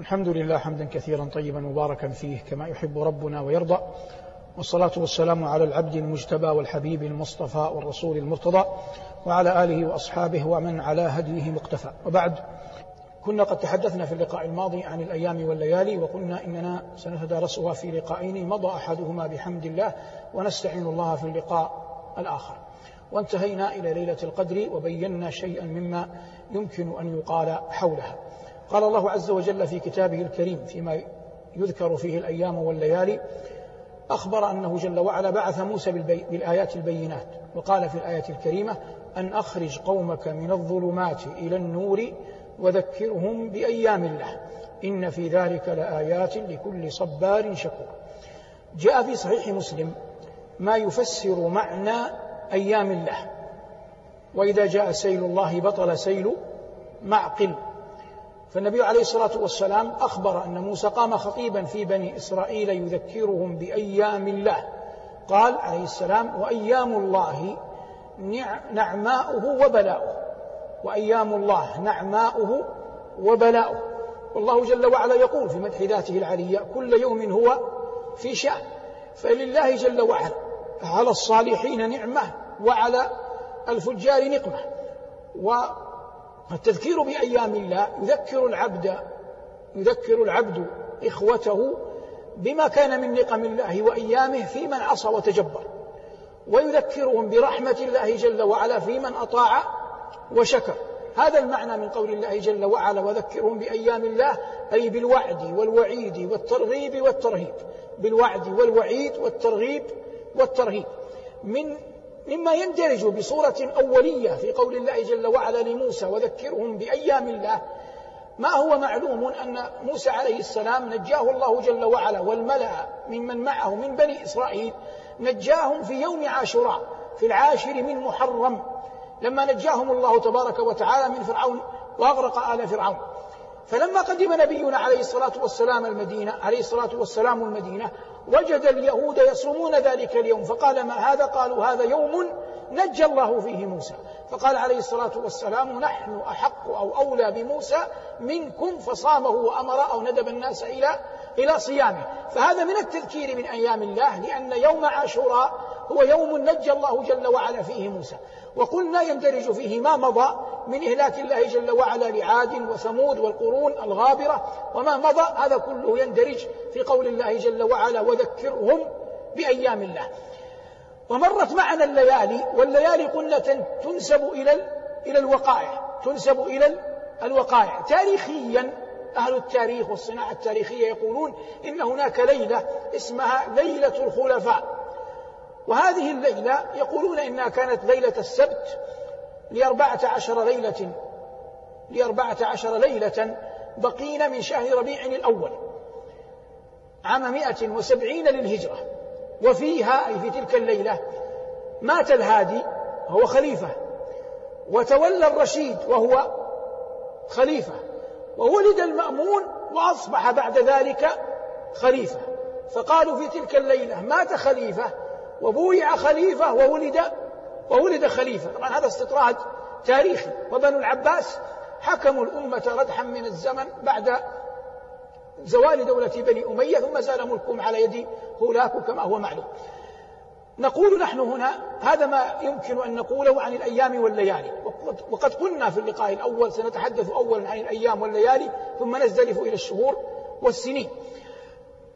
الحمد لله حمدا كثيرا طيبا مباركا فيه كما يحب ربنا ويرضى والصلاة والسلام على العبد المجتبى والحبيب المصطفى والرسول المرتضى وعلى آله وأصحابه ومن على هديه مقتفى. وبعد كنا قد تحدثنا في اللقاء الماضي عن الأيام والليالي وقلنا إننا سنتدارسها في لقاءين مضى أحدهما بحمد الله ونستعين الله في اللقاء الآخر. وانتهينا إلى ليلة القدر وبينا شيئا مما يمكن أن يقال حولها. قال الله عز وجل في كتابه الكريم فيما يذكر فيه الأيام والليالي أخبر أنه جل وعلا بعث موسى بالآيات البينات وقال في الآية الكريمة أن أخرج قومك من الظلمات إلى النور وذكرهم بأيام الله إن في ذلك لآيات لكل صبار شكور. جاء في صحيح مسلم ما يفسر معنى أيام الله وإذا جاء سيل الله بطل سيل معقل. فالنبي عليه الصلاة والسلام أخبر أن موسى قام خطيبا في بني إسرائيل يذكرهم بأيام الله. قال عليه السلام وأيام الله نعماؤه وبلاؤه. وأيام الله نعماؤه وبلاؤه. والله جل وعلا يقول في مدح ذاته العلية كل يوم هو في شأن. فلله جل وعلا على الصالحين نعمة وعلى الفجار نقمة. والتذكير بأيام الله يذكر العبد يذكر العبد إخوته بما كان من نقم الله وأيامه في من عصى وتجبر. ويذكرهم برحمة الله جل وعلا في من أطاع وشكر. هذا المعنى من قول الله جل وعلا وذكرهم بأيام الله أي بالوعد والوعيد والترغيب والترهيب. بالوعد والوعيد والترغيب والترهيب. من مما يندرج بصورة أولية في قول الله جل وعلا لموسى وذكرهم بأيام الله. ما هو معلوم أن موسى عليه السلام نجاه الله جل وعلا والملأ ممن معه من بني إسرائيل نجاهم في يوم عاشوراء في العاشر من محرم لما نجاهم الله تبارك وتعالى من فرعون وأغرق آل فرعون. فلما قدم نبينا عليه الصلاة والسلام المدينة عليه الصلاة والسلام المدينة وجد اليهود يصومون ذلك اليوم فقال ما هذا؟ قالوا هذا يوم نجى الله فيه موسى. فقال عليه الصلاة والسلام نحن أحق أو أولى بموسى منكم فصامه وأمر أو ندب الناس إلى إلى صيامه. فهذا من التذكير من أيام الله لأن يوم عاشوراء هو يوم نجى الله جل وعلا فيه موسى. وقلنا يندرج فيه ما مضى من إهلاك الله جل وعلا لعاد وثمود والقرون الغابرة. وما مضى هذا كله يندرج في قول الله جل وعلا وذكرهم بأيام الله. ومرت معنا الليالي والليالي قلنا تنسب إلى إلى الوقائع تنسب إلى الوقائع. تاريخيا أهل التاريخ والصناعة التاريخية يقولون إن هناك ليلة اسمها ليلة الخلفاء. وهذه الليلة يقولون إنها كانت ليلة السبت لأربعة عشر ليلة لأربعة عشر ليلة بقين من شهر ربيع الأول عام مئة وسبعين للهجرة. وفيها أي في تلك الليلة مات الهادي وهو خليفة وتولى الرشيد وهو خليفة وولد المأمون وأصبح بعد ذلك خليفة. فقالوا في تلك الليلة مات خليفة وبويع خليفة وولد وولد خليفة. طبعا هذا استطراد تاريخي. وبنو العباس حكموا الأمة ردحا من الزمن بعد زوال دولة بني أمية ثم زال ملكهم على يد هولاكو كما هو معلوم. نقول نحن هنا هذا ما يمكن أن نقوله عن الأيام والليالي. وقد قلنا في اللقاء الأول سنتحدث أولا عن الأيام والليالي ثم نزدلف إلى الشهور والسنين.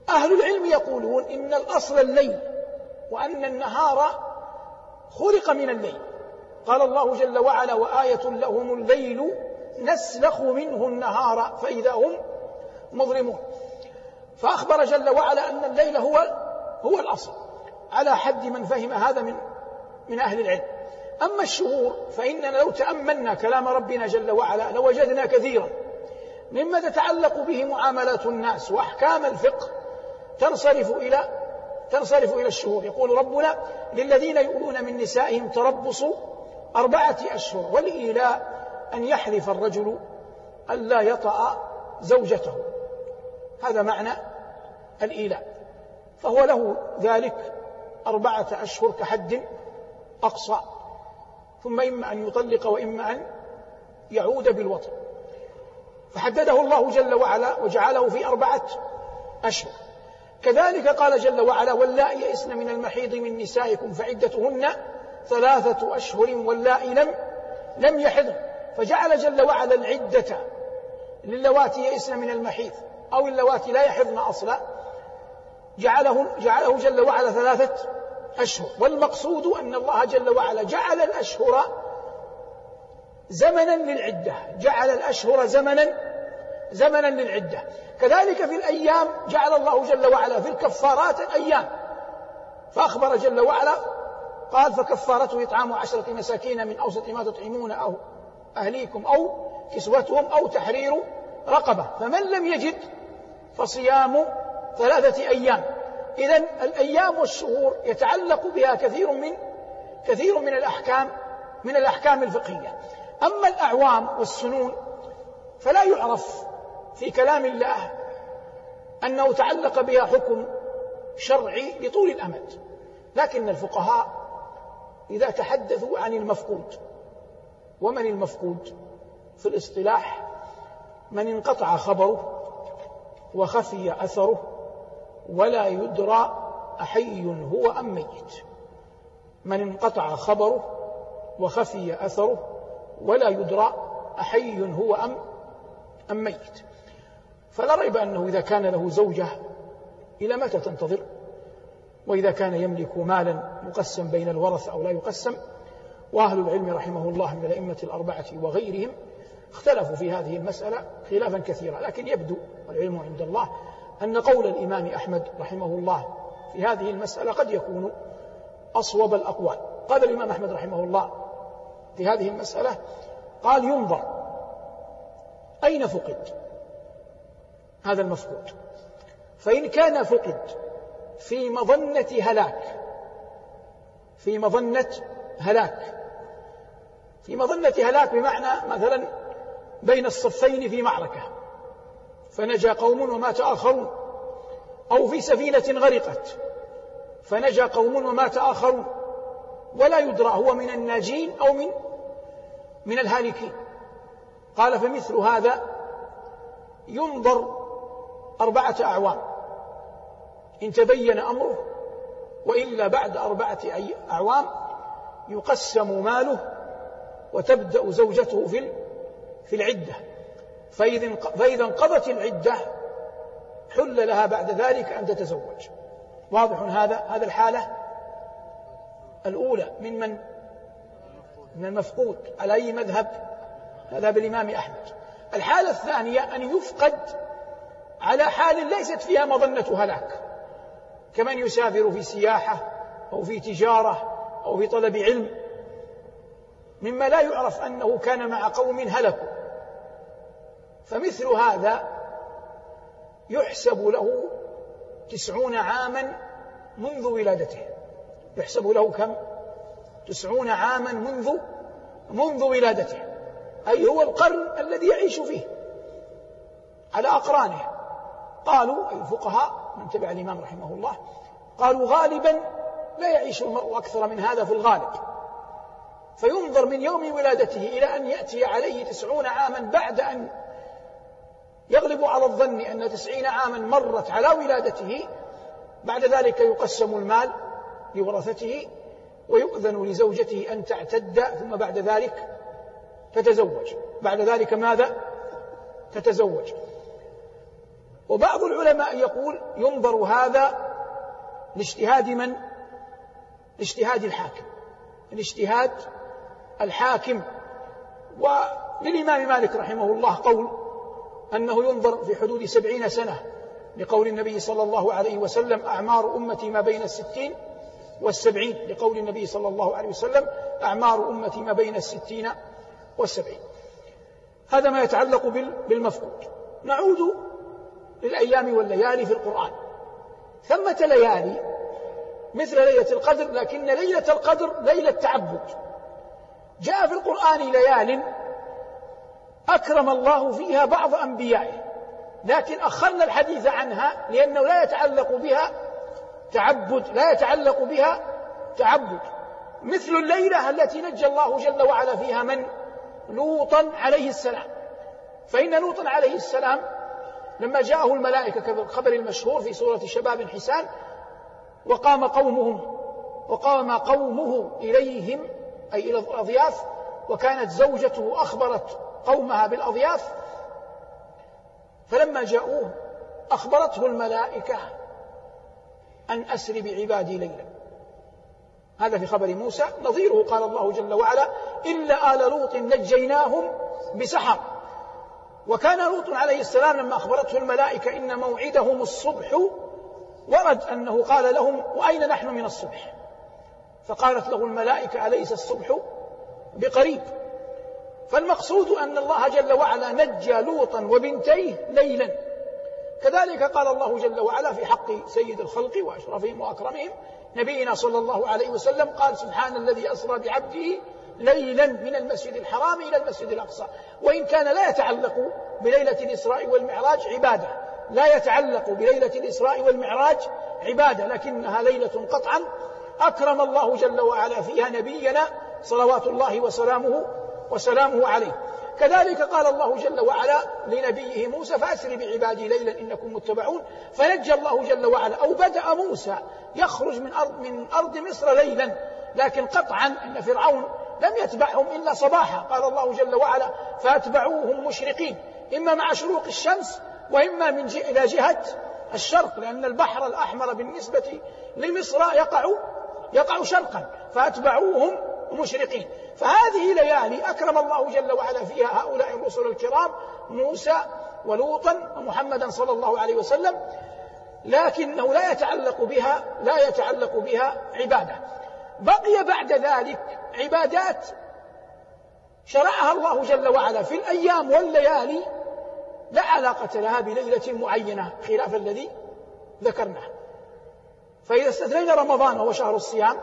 أهل العلم يقولون إن الأصل الليل وأن النهار خلق من الليل. قال الله جل وعلا وآية لهم الليل نسلخ منه النهار فإذا هم مظلمون. فأخبر جل وعلا أن الليل هو هو الأصل. على حد من فهم هذا من من أهل العلم. أما الشهور فإننا لو تأملنا كلام ربنا جل وعلا لوجدنا كثيرا مما تتعلق به معاملات الناس وأحكام الفقه تنصرف إلى تنصرف إلى الشهور. يقول ربنا للذين يؤلون من نسائهم تربص أربعة أشهر والإيلاء أن يحلف الرجل ألا يطأ زوجته. هذا معنى الإيلاء. فهو له ذلك أربعة أشهر كحد أقصى. ثم إما أن يطلق وإما أن يعود بالوطن. فحدده الله جل وعلا وجعله في أربعة أشهر. كذلك قال جل وعلا واللائي يئسن من المحيض من نسائكم فعدتهن ثلاثة أشهر واللائي لم لم يحضن فجعل جل وعلا العدة للواتي يئسن من المحيض أو اللواتي لا يحضن أصلا جعله جعله جل وعلا ثلاثة أشهر. والمقصود أن الله جل وعلا جعل الأشهر زمنا للعدة. جعل الأشهر زمنا زمنا للعدة كذلك في الأيام جعل الله جل وعلا في الكفارات الأيام. فأخبر جل وعلا قال فكفارته إطعام عشرة مساكين من أوسط ما تطعمون أو أهليكم أو كسوتهم أو تحرير رقبة. فمن لم يجد فصيام ثلاثة أيام. إذا الأيام والشهور يتعلق بها كثير من كثير من الأحكام من الأحكام الفقهية. أما الأعوام والسنون فلا يعرف في كلام الله أنه تعلق بها حكم شرعي لطول الأمد. لكن الفقهاء إذا تحدثوا عن المفقود ومن المفقود؟ في الاصطلاح من انقطع خبره وخفي أثره ولا يدرى أحي هو أم ميت. من انقطع خبره وخفي أثره ولا يدرى أحي هو أم أم ميت. فلا ريب أنه إذا كان له زوجة إلى متى تنتظر؟ وإذا كان يملك مالا مقسم بين الورثة أو لا يقسم وأهل العلم رحمه الله من الأئمة الأربعة وغيرهم اختلفوا في هذه المسألة خلافا كثيرا. لكن يبدو والعلم عند الله أن قول الإمام أحمد رحمه الله في هذه المسألة قد يكون أصوب الأقوال. قال الإمام أحمد رحمه الله في هذه المسألة قال ينظر أين فقد؟ هذا المفقود. فإن كان فقد في مظنة هلاك في مظنة هلاك في مظنة هلاك بمعنى مثلا بين الصفين في معركة فنجا قوم ومات آخرون أو في سفينة غرقت فنجا قوم ومات آخرون ولا يدرى هو من الناجين أو من من الهالكين. قال فمثل هذا ينظر أربعة أعوام. إن تبين أمره وإلا بعد أربعة أعوام يقسم ماله وتبدأ زوجته في في العدة. فإذا انقضت العدة حل لها بعد ذلك أن تتزوج. واضح هذا هذا الحالة؟ الأولى من من؟ من المفقود. على أي مذهب؟ مذهب الإمام أحمد. الحالة الثانية أن يفقد على حال ليست فيها مظنة هلاك كمن يسافر في سياحة أو في تجارة أو في طلب علم مما لا يعرف أنه كان مع قوم هلكوا. فمثل هذا يحسب له تسعون عاما منذ ولادته. يحسب له كم؟ تسعون عاما منذ منذ ولادته. أي هو القرن الذي يعيش فيه على أقرانه. قالوا أي الفقهاء من تبع الإمام رحمه الله قالوا غالبا لا يعيش المرء أكثر من هذا في الغالب. فينظر من يوم ولادته إلى أن يأتي عليه تسعون عاما بعد أن يغلب على الظن أن تسعين عاما مرت على ولادته بعد ذلك يقسم المال لورثته ويؤذن لزوجته أن تعتد ثم بعد ذلك تتزوج. بعد ذلك ماذا؟ تتزوج. وبعض العلماء يقول ينظر هذا لاجتهاد من؟ لاجتهاد الحاكم. الاجتهاد الحاكم. وللإمام مالك رحمه الله قول أنه ينظر في حدود سبعين سنة لقول النبي صلى الله عليه وسلم أعمار أمتي ما بين الستين والسبعين. لقول النبي صلى الله عليه وسلم أعمار أمتي ما بين الستين والسبعين. هذا ما يتعلق بالمفقود. نعود للأيام والليالي في القرآن. ثمة ليالي مثل ليلة القدر لكن ليلة القدر ليلة تعبد جاء في القرآن ليال أكرم الله فيها بعض أنبيائه. لكن أخرنا الحديث عنها لأنه لا يتعلق بها تعبد لا يتعلق بها تعبد. مثل الليلة التي نجى الله جل وعلا فيها من؟ لوطا عليه السلام. فإن لوطا عليه السلام لما جاءه الملائكة كالخبر المشهور في سورة شباب حسان وقام قومهم وقام قومه إليهم أي إلى الأضياف وكانت زوجته أخبرت قومها بالأضياف فلما جاءوه أخبرته الملائكة أن أسر بعبادي ليلا. هذا في خبر موسى نظيره قال الله جل وعلا إلا آل لوط نجيناهم بسحر. وكان لوط عليه السلام لما أخبرته الملائكة إن موعدهم الصبح ورد أنه قال لهم وأين نحن من الصبح؟ فقالت له الملائكة أليس الصبح؟ بقريب. فالمقصود أن الله جل وعلا نجى لوطا وبنتيه ليلا. كذلك قال الله جل وعلا في حق سيد الخلق وأشرفهم وأكرمهم نبينا صلى الله عليه وسلم قال سبحان الذي أسرى بعبده ليلا من المسجد الحرام إلى المسجد الأقصى. وإن كان لا يتعلق بليلة الإسراء والمعراج عبادة. لا يتعلق بليلة الإسراء والمعراج عبادة لكنها ليلة قطعا. أكرم الله جل وعلا فيها نبينا صلوات الله وسلامه وسلامه عليه. كذلك قال الله جل وعلا لنبيه موسى فأسر بعبادي ليلا إنكم متبعون. فنجى الله جل وعلا أو بدأ موسى يخرج من أرض من أرض مصر ليلا لكن قطعا إن فرعون لم يتبعهم إلا صباحا. قال الله جل وعلا فأتبعوهم مشرقين إما مع شروق الشمس وإما من جه إلى جهة الشرق لأن البحر الأحمر بالنسبة لمصر يقع يقع شرقا. فأتبعوهم مشرقين. فهذه ليالي أكرم الله جل وعلا فيها هؤلاء الرسل الكرام موسى ولوطا ومحمدا صلى الله عليه وسلم لكنه لا يتعلق بها لا يتعلق بها عبادة. بقي بعد ذلك عبادات شرعها الله جل وعلا في الأيام والليالي لا علاقة لها بليلة معينة خلاف الذي ذكرناه فإذا استثنينا رمضان وهو شهر الصيام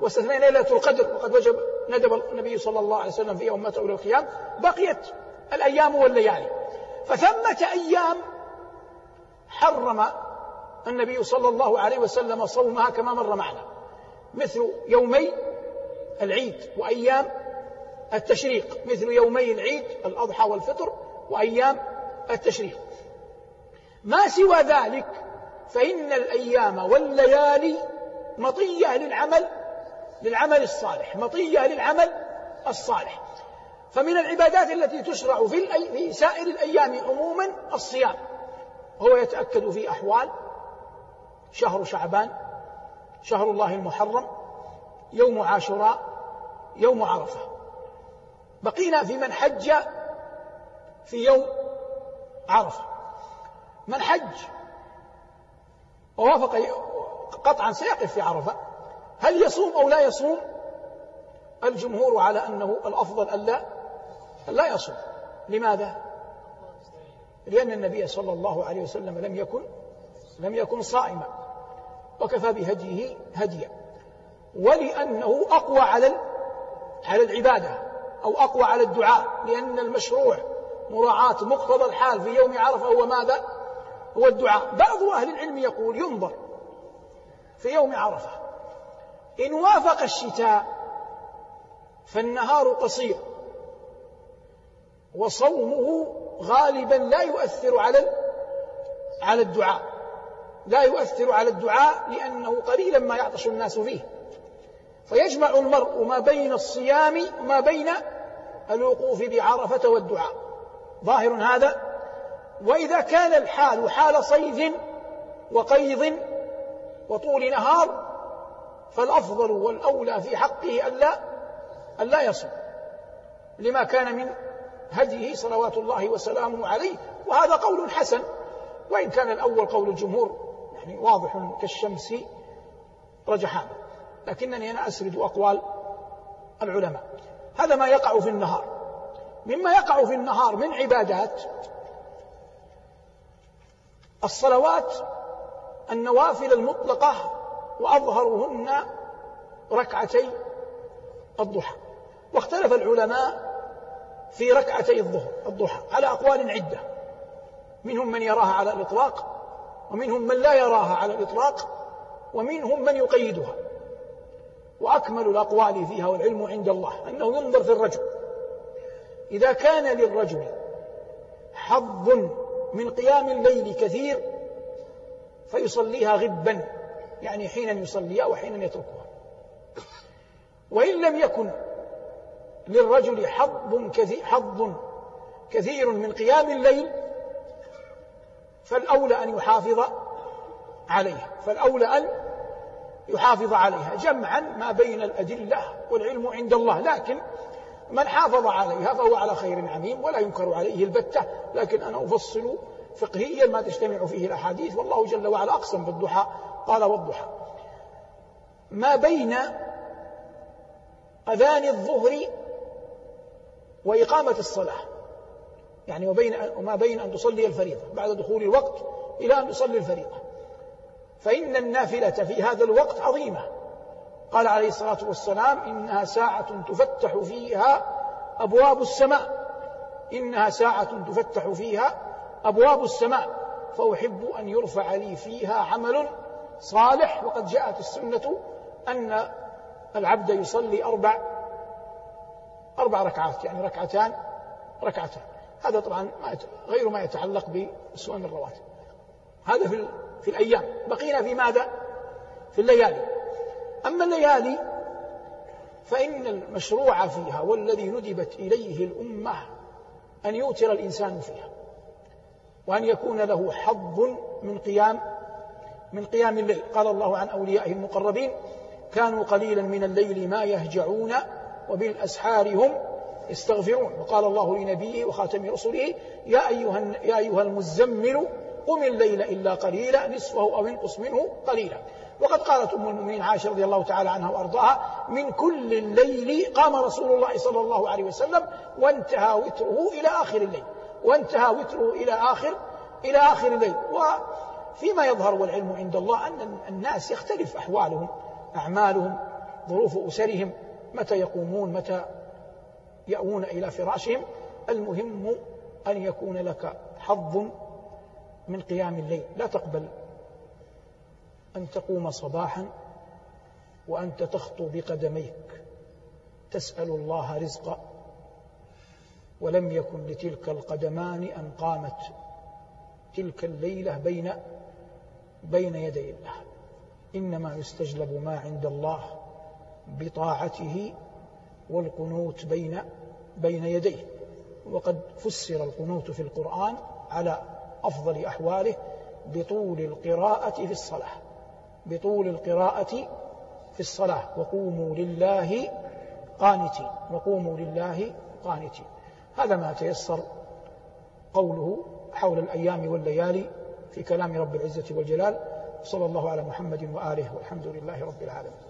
واستثنينا ليلة القدر وقد وجب ندب النبي صلى الله عليه وسلم في امته إلى القيام بقيت الأيام والليالي. فثمة أيام حرم النبي صلى الله عليه وسلم صومها كما مر معنا. مثل يومي العيد وأيام التشريق مثل يومي العيد الأضحى والفطر وأيام التشريق. ما سوى ذلك فإن الأيام والليالي مطية للعمل للعمل الصالح مطية للعمل الصالح. فمن العبادات التي تشرع في, في سائر الأيام عموما الصيام. وهو يتأكد في أحوال شهر شعبان شهر الله المحرم يوم عاشوراء يوم عرفة. بقينا في من حج في يوم عرفة. من حج ووافق قطعا سيقف في عرفة هل يصوم أو لا يصوم؟ الجمهور على أنه الأفضل ألا لا يصوم. لماذا؟ لأن النبي صلى الله عليه وسلم لم يكن لم يكن صائما. وكفى بهديه هديا. ولأنه أقوى على على العبادة أو أقوى على الدعاء لأن المشروع مراعاة مقتضى الحال في يوم عرفة هو ماذا؟ هو الدعاء. بعض أهل العلم يقول ينظر في يوم عرفة إن وافق الشتاء فالنهار قصير وصومه غالبا لا يؤثر على على الدعاء. لا يؤثر على الدعاء لأنه قليلا ما يعطش الناس فيه. فيجمع المرء ما بين الصيام وما بين الوقوف بعرفة والدعاء. ظاهر هذا؟ وإذا كان الحال حال صيف وقيض وطول نهار فالأفضل والأولى في حقه ألا ألا يصوم. لما كان من هديه صلوات الله وسلامه عليه. وهذا قول حسن. وإن كان الأول قول الجمهور. يعني واضح كالشمس رجحان لكنني أنا أسرد أقوال العلماء. هذا ما يقع في النهار. مما يقع في النهار من عبادات الصلوات النوافل المطلقة وأظهرهن ركعتي الضحى. واختلف العلماء في ركعتي الظهر الضحى على أقوال عدة. منهم من يراها على الإطلاق ومنهم من لا يراها على الإطلاق ومنهم من يقيدها. وأكمل الأقوال فيها والعلم عند الله أنه ينظر في الرجل. إذا كان للرجل حظ من قيام الليل كثير فيصليها غبا يعني حينا يصليها وحينا يتركها. وإن لم يكن للرجل حظ كثير, حظ كثير من قيام الليل فالأولى أن يحافظ عليها فالأولى أن يحافظ عليها جمعا ما بين الأدلة والعلم عند الله لكن من حافظ عليها فهو على خير عميم ولا ينكر عليه البتة. لكن أنا أفصل فقهيا ما تجتمع فيه الأحاديث والله جل وعلا أقسم بالضحى قال والضحى. ما بين أذان الظهر وإقامة الصلاة. يعني وبين وما بين أن تصلي الفريضة بعد دخول الوقت إلى أن تصلي الفريضة. فإن النافلة في هذا الوقت عظيمة. قال عليه الصلاة والسلام إنها ساعة تفتح فيها أبواب السماء. إنها ساعة تفتح فيها أبواب السماء. فأحب أن يرفع لي فيها عمل صالح. وقد جاءت السنة أن العبد يصلي أربع أربع ركعات يعني ركعتان ركعتان. هذا طبعا غير ما يتعلق بسنن الرواتب هذا في في الأيام. بقينا في ماذا؟ في الليالي. أما الليالي فإن المشروع فيها والذي ندبت إليه الأمة أن يوتر الإنسان فيها وأن يكون له حظ من قيام من قيام الليل. قال الله عن أوليائه المقربين كانوا قليلا من الليل ما يهجعون وبالأسحار هم يستغفرون وقال الله لنبيه وخاتم رسله يا أيها, يا أيها المزمل قم الليل إلا قليلا نصفه أو انقص منه قليلا. وقد قالت أم المؤمنين عائشة رضي الله تعالى عنها وأرضاها من كل الليل قام رسول الله صلى الله عليه وسلم وانتهى وتره إلى آخر الليل. وانتهى وتره إلى آخر إلى آخر الليل. وفيما يظهر والعلم عند الله أن الناس يختلف أحوالهم أعمالهم ظروف أسرهم متى يقومون متى يأوون إلى فراشهم المهم أن يكون لك حظ من قيام الليل. لا تقبل أن تقوم صباحا وأنت تخطو بقدميك. تسأل الله رزقا ولم يكن لتلك القدمان أن قامت تلك الليلة بين بين يدي الله. إنما يستجلب ما عند الله بطاعته والقنوت بين بين يديه. وقد فسر القنوت في القرآن على أفضل أحواله بطول القراءة في الصلاة. بطول القراءة في الصلاة. وقوموا لله قانتين. وقوموا لله قانتين. هذا ما تيسر قوله حول الأيام والليالي في كلام رب العزة والجلال. صلى الله على محمد وآله والحمد لله رب العالمين.